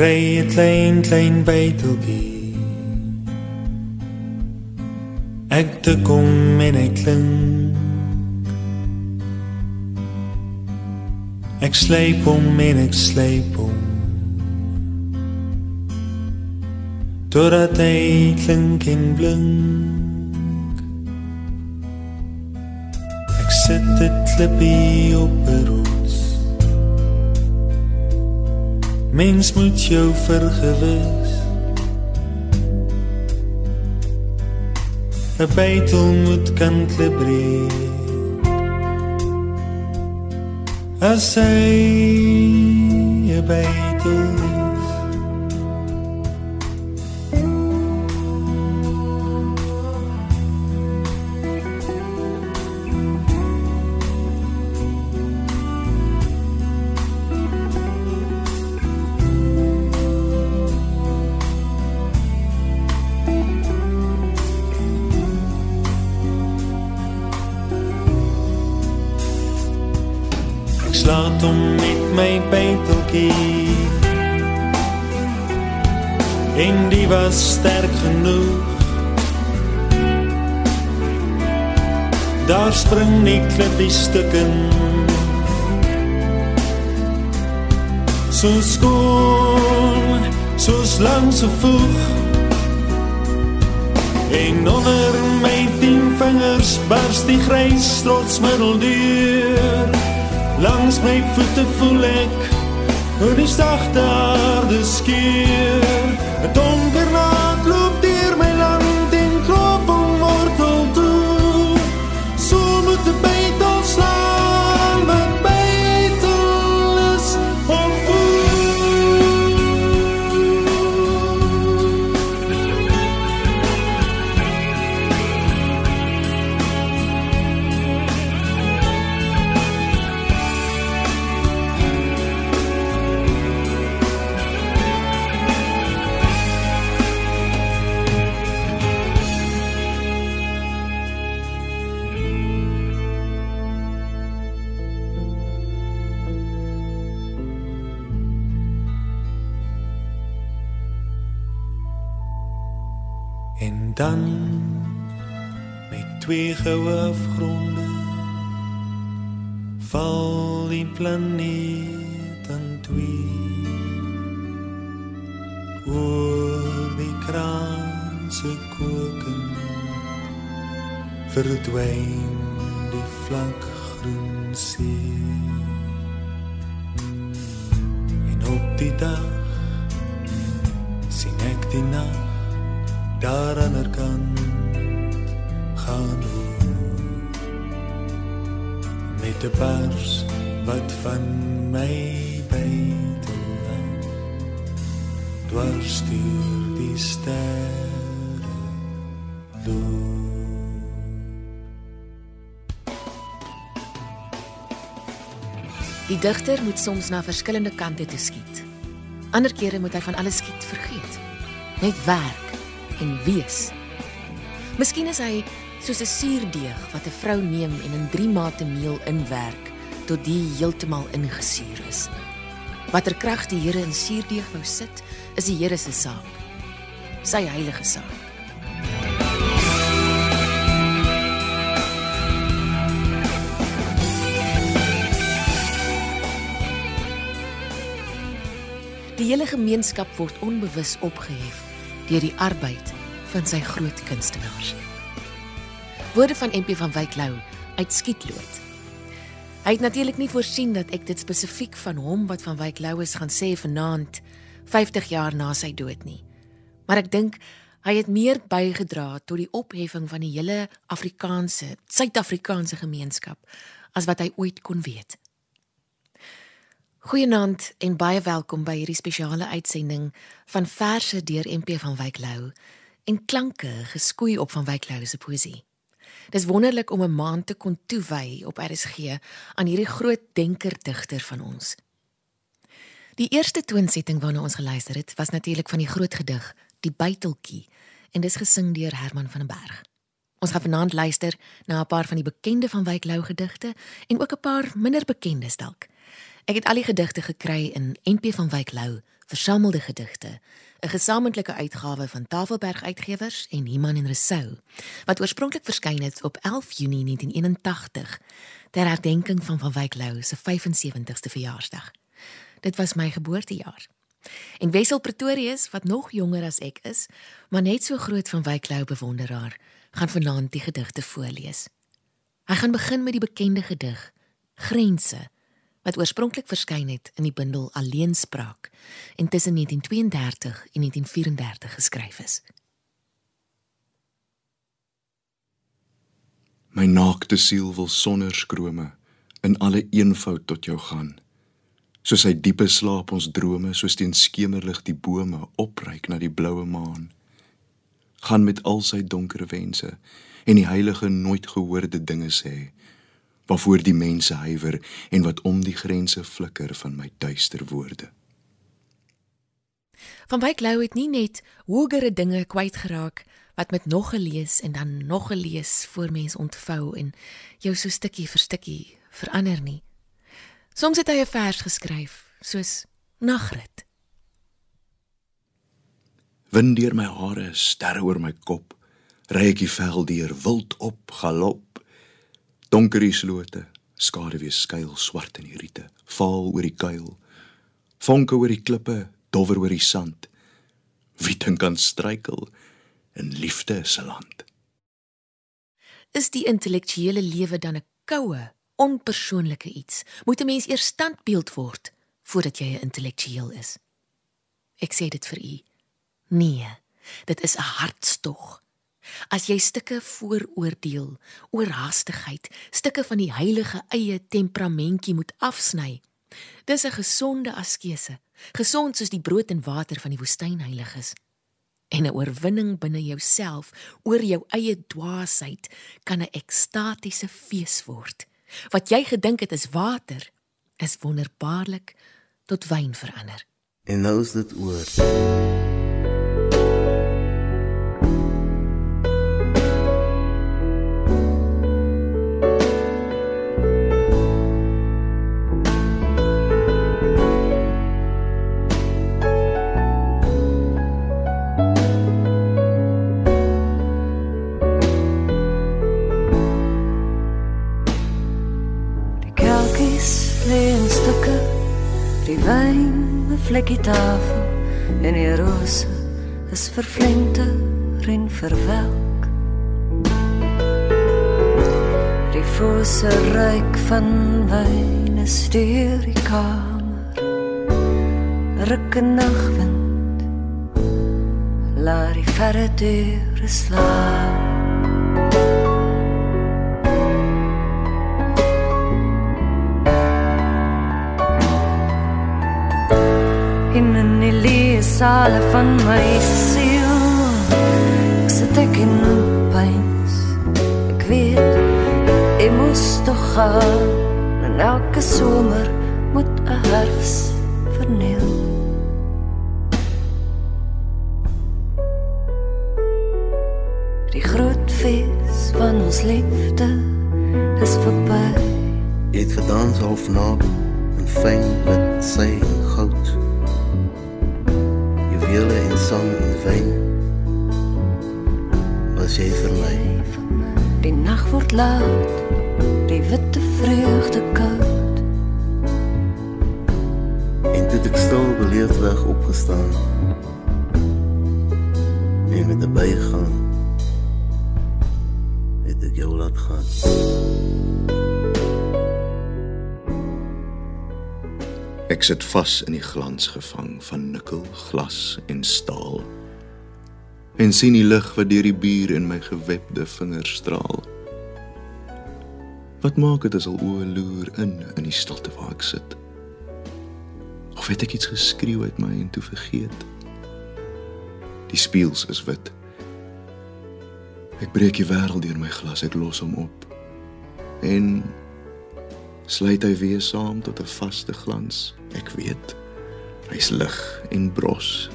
kry 'n klein klein byteltjie. Ek te kom en ek klink. Ek sleep hom en ek sleep hom. Totdat hy klink en blink. Ek sit dit klippie op 'n rots. Mens moet jou vergewis. 'n Bytel moet kan klibreer. As hy 'n bytel Daar spring nie klippie stukken. So skoon, soos langs 'n voeg. En onder my tien vingers bars die grys trotsmiddel deur. Langs my voete voel ek hoe die sagte aarde skeur. 'n Donker nag goue afgronde val die planeet aan twee. Oor die kraanse koken verdwyn die vlak groen see. En op die dag 'n pers wat van my bytel laat dwars deur die sterre loop. Die digter moet soms na verskillende kante toe skiet. Ander kere moet hy van alles skiet vergeet. Net werk en wees. Miskien is hy soos 'n suurdeeg wat 'n vrou neem en in 3 mate meel inwerk tot die heeltemal ingesuur is. Watter krag die Here in suurdeeg wou sit, is die Here se saak. Sy heilige saak. Die hele gemeenskap word onbewus opgehef deur die arbeid van sy groot kunstenaars. Woorde van MP van Wyk Lou uit Skietloot. Hy het natuurlik nie voorsien dat ek dit spesifiek van hom wat van Wyk Lou is gaan sê vanaand 50 jaar na sy dood nie. Maar ek dink hy het meer bygedra tot die opheffing van die hele Afrikaanse, Suid-Afrikaanse gemeenskap as wat hy ooit kon weet. Goeienaand en baie welkom by hierdie spesiale uitsending van verse deur MP van Wyk Lou en klanke geskoei op van Wyk Lou se poesie. Dis wonderlik om 'n maand te kon toewy op RSG aan hierdie groot denker digter van ons. Die eerste toonsetting waarna ons geluister het, was natuurlik van die groot gedig Die Byteltjie en dis gesing deur Herman van den Berg. Ons gaan vanaand luister na 'n paar van die bekende van Wyk Lou gedigte en ook 'n paar minder bekendes dalk. Ek het al die gedigte gekry in NP van Wyk Lou Versamelde gedigte, 'n gesamentlike uitgawe van Tafelberg Uitgewers en Iman en Resou, wat oorspronklik verskyn het op 11 Junie 1981 ter herdenking van Van Wyk Lou se 75ste verjaarsdag. Dit was my geboortejaar. En Wessel Pretorius, wat nog jonger as ek is, maar net so groot van Wyk Lou bewonderaar, gaan vanaand die gedigte voorlees. Hy gaan begin met die bekende gedig Grense wat oorspronklik verskyn het in die bundel Alleenspraak en tussen 1932 en 1934 geskryf is. My naakte siel wil sonder skrome in alle eenvoud tot jou gaan. Soos hy diepe slaap ons drome soos teen skemerlig die bome opreik na die bloue maan. Gaan met al sy donker wense en die heilige nooit gehoorde dinge sê waarvoor die mense huiwer en wat om die grense flikker van my duister woorde. Van Wyk Lou het nie net hogere dinge kwyt geraak wat met nog gelees en dan nog gelees voor mens ontvou en jou so stukkie vir stukkie verander nie. Soms het hy 'n vers geskryf soos Nagrit. Wind deur my hare, sterre oor my kop, ry ek die veld deur wild op galop Donker die slote, skaduwee skuil swart in die riete, vaal oor die kuil. Vonke oor die klippe, dowwer oor die sand. Wie dink kan struikel in liefde se land? Is die intellektuele lewe dan 'n koue, onpersoonlike iets? Moet 'n mens eers standbeeld word voordat jy 'n intellektueel is? Ek sê dit vir u. Nee, dit is 'n hartstog. As jy stukke vooroordeel, oorhaastigheid, stukke van die heilige eie temperamentjie moet afsny. Dis 'n gesonde askese, gesond soos die brood en water van die woestyn heilig is. En 'n oorwinning binne jouself oor jou eie dwaasheid kan 'n ekstatiese fees word. Wat jy gedink het is water, is wonderbaarlik tot wyn verander. En nou is dit oor. Vlekkie tafel en die rose is vervlente en verwelk. Die fosse ryk van wyn is deur die kamer. Rukke nagwind laat die verre deur slaap. Sale van my siel. Ek sit ek in pyns ek weet ek moet tog gaan. En elke somer moet 'n herfs verniel. Die groot fees van ons liefde is verby jy het gedans half naak en fyn met sy goud. en sang en wyn. Was jy vir my die nag word laat die witte vreugde koud. En dit ek stil beleef weg opgestaan en met 'n bygaan het ek jou laat gaan Ek sit vas in die glans gevang van nikkel, glas en staal. En sien die lig wat deur die bier in my gewebde vingers straal. Wat maak dit as al oë loer in in die stilte waar ek sit? Of het ek iets geskreeu uit my en toe vergeet? Die spieëls is wit. Ek breek die wêreld deur my glas, ek los hom op. En sluit hy weer saam tot 'n vaste glans. Ek weet hy's lig en bros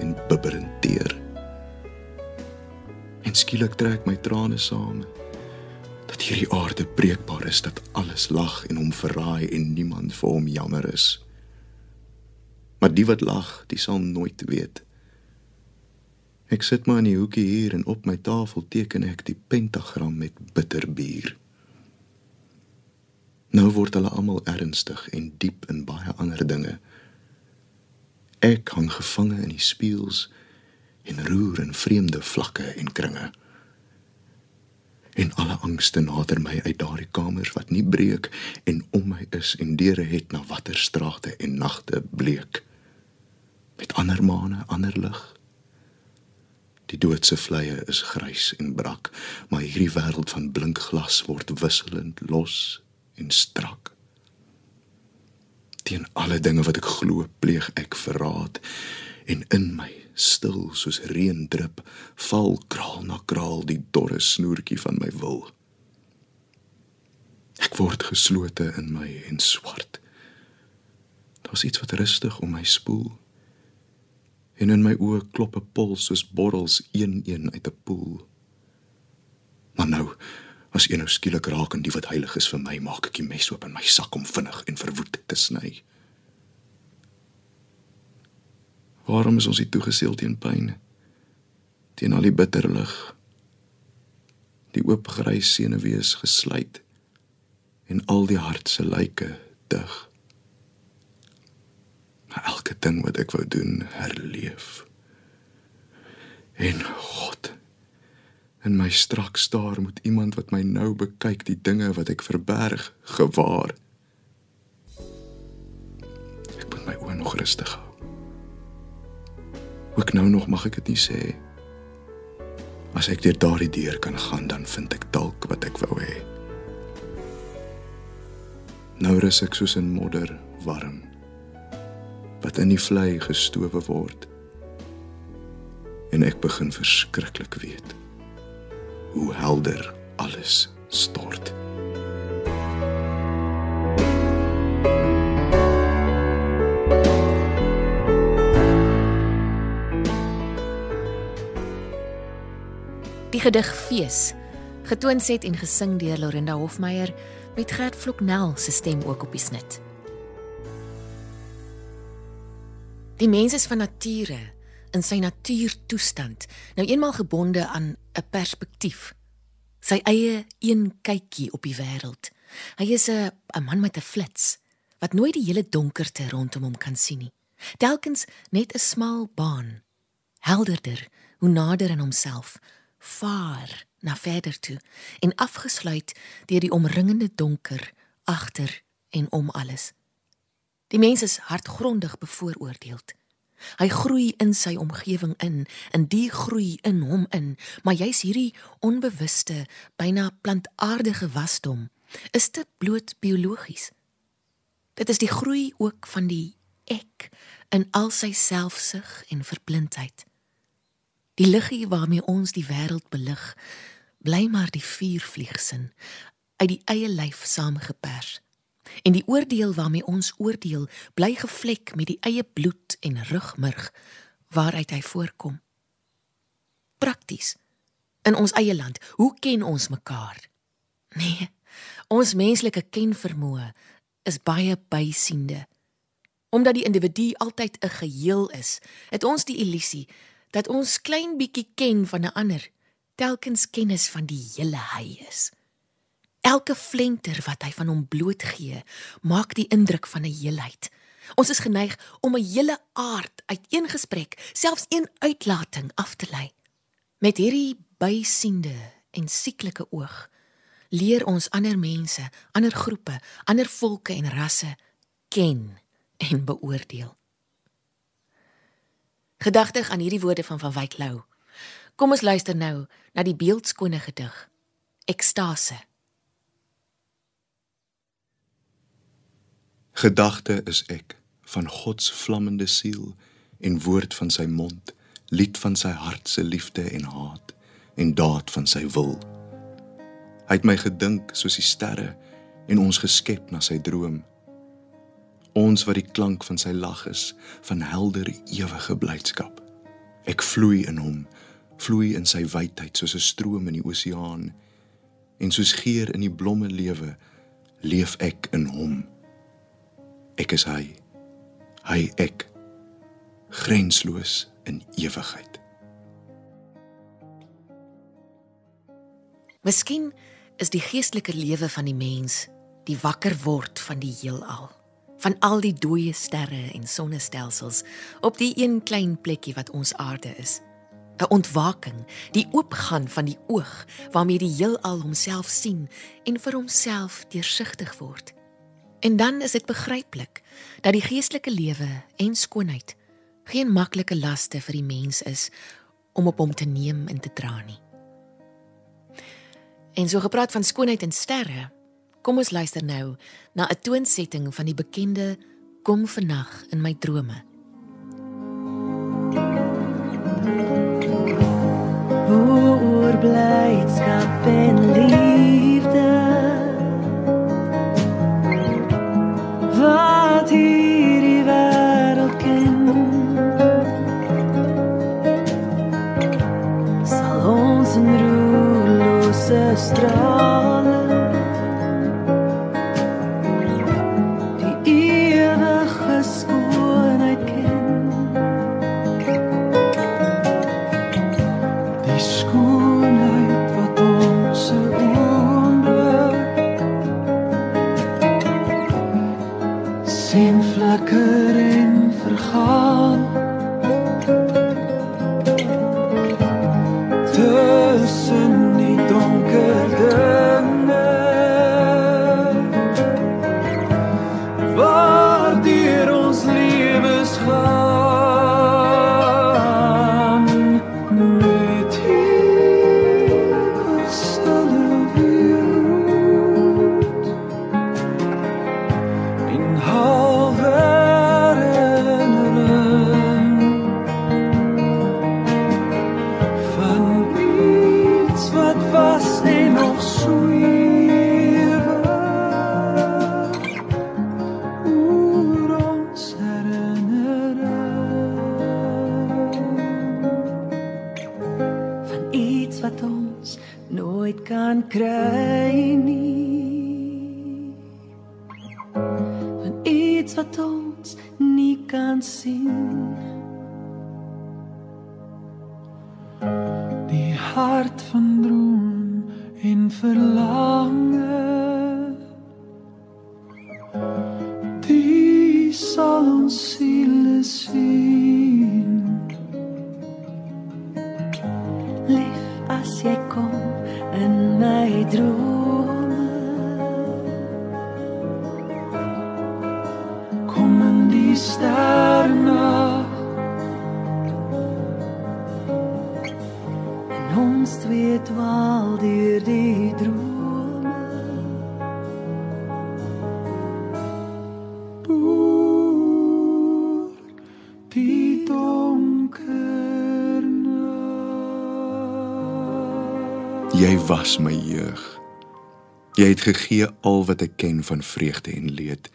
en bibberend teer. En skielik trek my trane saam dat hierdie aarde breekbaar is dat alles lag en hom verraai en niemand vir hom jammer is. Maar die wat lag, die sal nooit weet. Ek sit maar in die hoekie hier en op my tafel teken ek die pentagram met bitterbier. Nou word hulle almal ernstig en diep in baie ander dinge. Ek hang gevange in die spieëls en roer in vreemde vlakke en kringe. En alle angste nader my uit daardie kamers wat nie breek en om my is en deure het na watter strate en nagte bleek. Met ander maane, ander lig. Die doodse vleie is grys en brak, maar hierdie wêreld van blink glas word wisselend los en strak. Teen alle dinge wat ek glo, pleeg ek verraad en in my stil soos reën drup, val kraal na kraal die dorre snoertjie van my wil. Ek word geslote in my en swart. Daar's iets wat rustig om my spoel. En in my oë klop 'n pols soos borrels een-een uit 'n poel. Maar nou, as een nou skielik raak en die wat heilig is vir my, maak ek die mes oop in my sak om vinnig en verwoed te sny. Waarom is ons hier toegeseel teen pyn? Teen al die bitter lig. Die oop grys senuwees gesluit en al die hart se lyke dig. Maar elke ding wat ek wou doen, herleef. En God in my strak staar moet iemand wat my nou bekyk die dinge wat ek verberg gewaar. Ek moet my oë nog rustig hou. Ook nou nog mag ek dit nie sê. As ek deur daardie deur kan gaan, dan vind ek dalk wat ek wou hê. Nou rus ek soos in modder, warm. Wat in die vlei gestowe word. En ek begin verskriklik weet hoe helder alles stort. Die gedig Fees, getoon set en gesing deur Lorinda Hofmeyer met Gert Vloknel se stem ook op die snit. Die mens is van nature in sy natuurtoestand, nou eenmal gebonde aan 'n perspektief. Sy eie een kykie op die wêreld. Hy is 'n 'n man met 'n flits wat nooit die hele donkerte rondom hom kan sien nie. Telkens net 'n smal baan, helderder hoe nader aan homself vaar na verder toe en afgesluit deur die omringende donker agter en om alles. Die mens is hartgrondig bevooroordeeld. Hy groei in sy omgewing in, in die groei in hom in, maar jy's hierdie onbewuste, byna plantaardige wasdom is dit bloot biologies. Dit is die groei ook van die ek in al sy selfsug en verblindheid. Die liggie waarmee ons die wêreld belig, bly maar die vuurvliegsin uit die eie lyf saamgepers. En die oordeel waarmee ons oordeel, bly gevlek met die eie bloed en rugmurg waaruit hy voorkom. Prakties in ons eie land, hoe ken ons mekaar? Nee, ons menslike kenvermoë is baie bysiende. Omdat die individu altyd 'n geheel is, het ons die illusie dat ons klein bietjie ken van 'n ander, telkens kennis van die hele hy is. Elke flenter wat hy van hom blootgee, maak die indruk van 'n heelheid. Ons is geneig om 'n hele aard uit een gesprek, selfs een uitlating af te lei. Met hierdie bysiende en sieklike oog leer ons ander mense, ander groepe, ander volke en rasse ken en beoordeel gedagtig aan hierdie woorde van van Wyk Lou. Kom ons luister nou na die beeldskone gedig. Ekstase. Gedagte is ek van God se vlammende siel en woord van sy mond, lied van sy hart se liefde en haat en daad van sy wil. Hy het my gedink soos die sterre en ons geskep na sy droom. Ons wat die klank van sy lag is van helder ewige blydskap. Ek vloei in hom vloei in sy wydheid soos 'n stroom in die oseaan. En soos geur in die blomme lewe leef ek in hom ek is hy hy ek grensloos in ewigheid. Miskien is die geestelike lewe van die mens die wakker word van die heelal, van al die dooie sterre en sonnestelsels op die een klein plekkie wat ons aarde is. 'n Ontwaking, die oopgaan van die oog waarmee die heelal homself sien en vir homself deursigtig word. En dan is dit begryplik dat die geestelike lewe en skoonheid geen maklike laste vir die mens is om op hom te neem en te dra nie. En so gepraat van skoonheid en sterre, kom ons luister nou na 'n toonsetting van die bekende Kom vannag in my drome. Oor blydskap skoonheid wat en was my jeug. Jy het gegee al wat ek ken van vreugde en leed.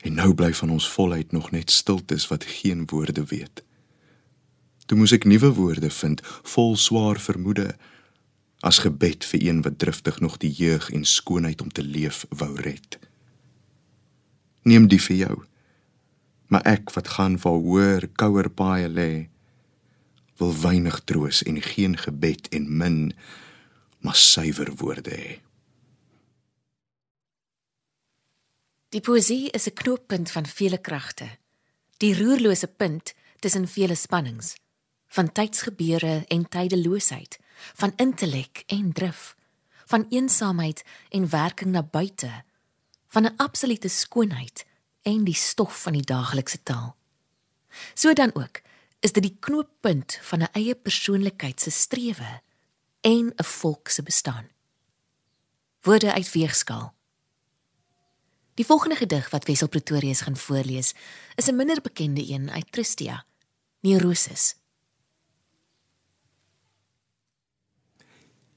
En nou bly van ons volheid nog net stiltes wat geen woorde weet. Toe moes ek nuwe woorde vind, vol swaar vermoede, as gebed vir een wat driftig nog die jeug en skoonheid om te leef wou red. Neem die vir jou. Maar ek wat gaan waar hoër, kouer paaie lê, wil weinig troos en geen gebed en min, maar suiwer woorde hê. Die poesie is 'n knooppunt van vele kragte. Die roerlose punt tussen vele spannings, van tydsgebeure en tydeloosheid, van intellek en drif, van eensaamheid en werking na buite, van 'n absolute skoonheid en die stof van die daaglikse taal. So dan ook is dit die knooppunt van 'n eie persoonlikheid se strewe en 'n volk se bestaan. Woorde uit weegskaal Die volgende gedig wat Wessel Pretorius gaan voorlees, is 'n minder bekende een uit Tristia, Neurosis.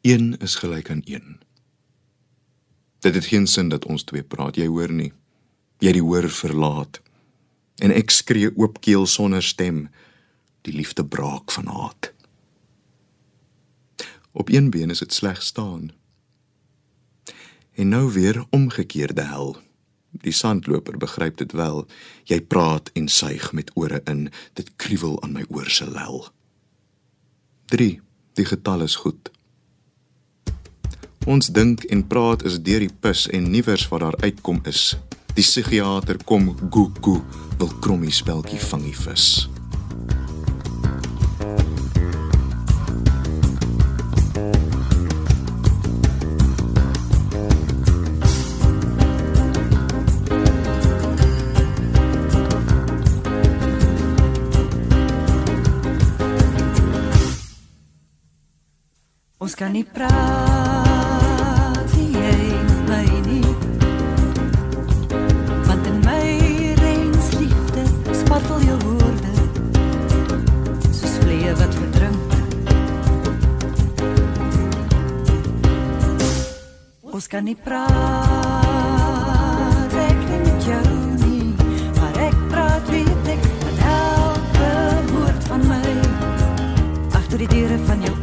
Een is gelyk aan een. Dit het geen sin dat ons twee praat, jy hoor nie. Jy die hoor verlaat. En ek skree oopkeel sonder stem, die liefde braak van haat. Op een been is dit sleg staan. En nou weer omgekeerde hel. Die sandloper begryp dit wel. Jy praat en suig met ore in. Dit kriewel aan my oor se lel. 3. Die getal is goed. Ons dink en praat is deur die pus en niewers wat daar uitkom is. Die psigiater kom goe goe wil krommie speltjie vangie vis. Ons kan nie praat nie, jy met my nie. Want in my reins liefde spartel jou woorde. Soos vleie wat verdrink. Ons kan nie praat ek nie met jou nie. Maar ek praat weet ek met elke woord van my. Agter die deure van jou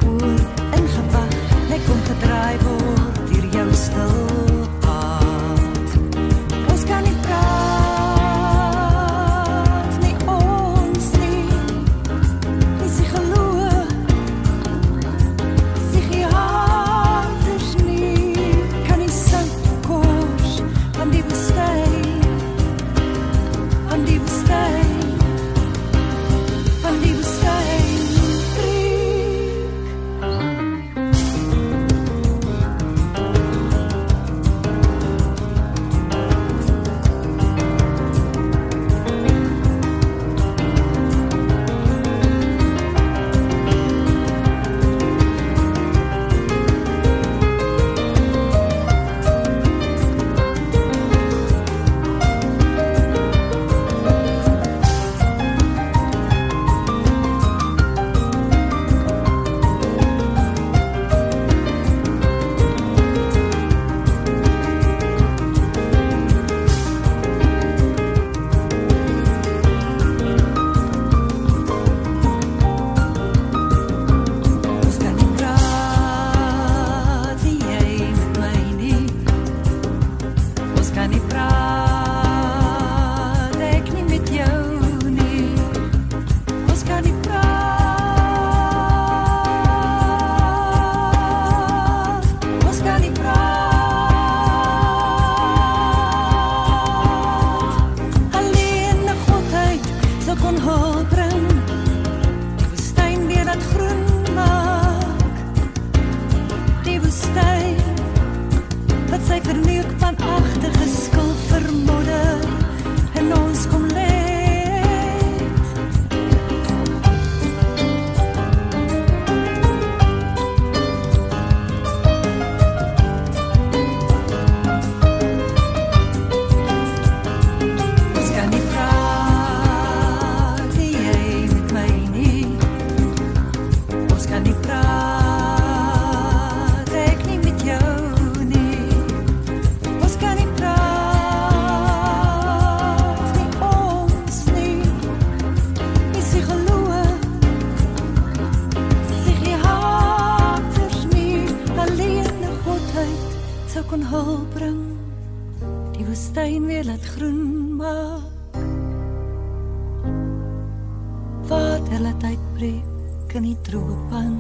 uitbreek in die droë pan.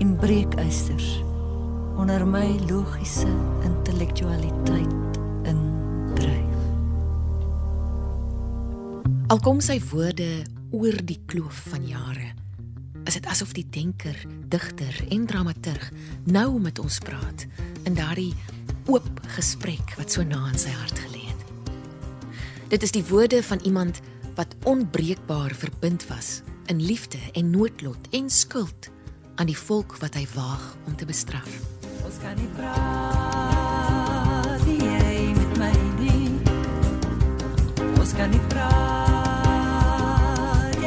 En breekysters onder my logiese intellektualiteit indryf. Al kom sy woorde oor die kloof van jare, is dit asof die denker, digter en dramaturg nou met ons praat in daardie oop gesprek wat so na in sy hart gelê het. Dit is die woorde van iemand wat onbreekbaar verbind was in liefde en noodlot en skuld aan die volk wat hy waag om te bestraf. Ons kan nie praat nie, jy met my nie. Ons kan nie praat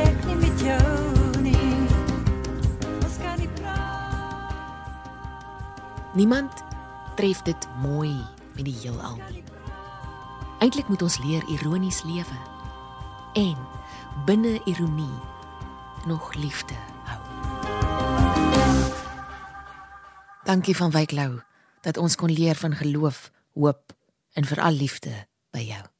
ek nie met jou nie. Ons kan nie praat. Niemand tref dit mooi met die heelal nie. Eintlik moet ons leer ironies lewe en binne ironie nog liefde hou. Dankie van Wyk Lou dat ons kon leer van geloof, hoop en veral liefde by jou.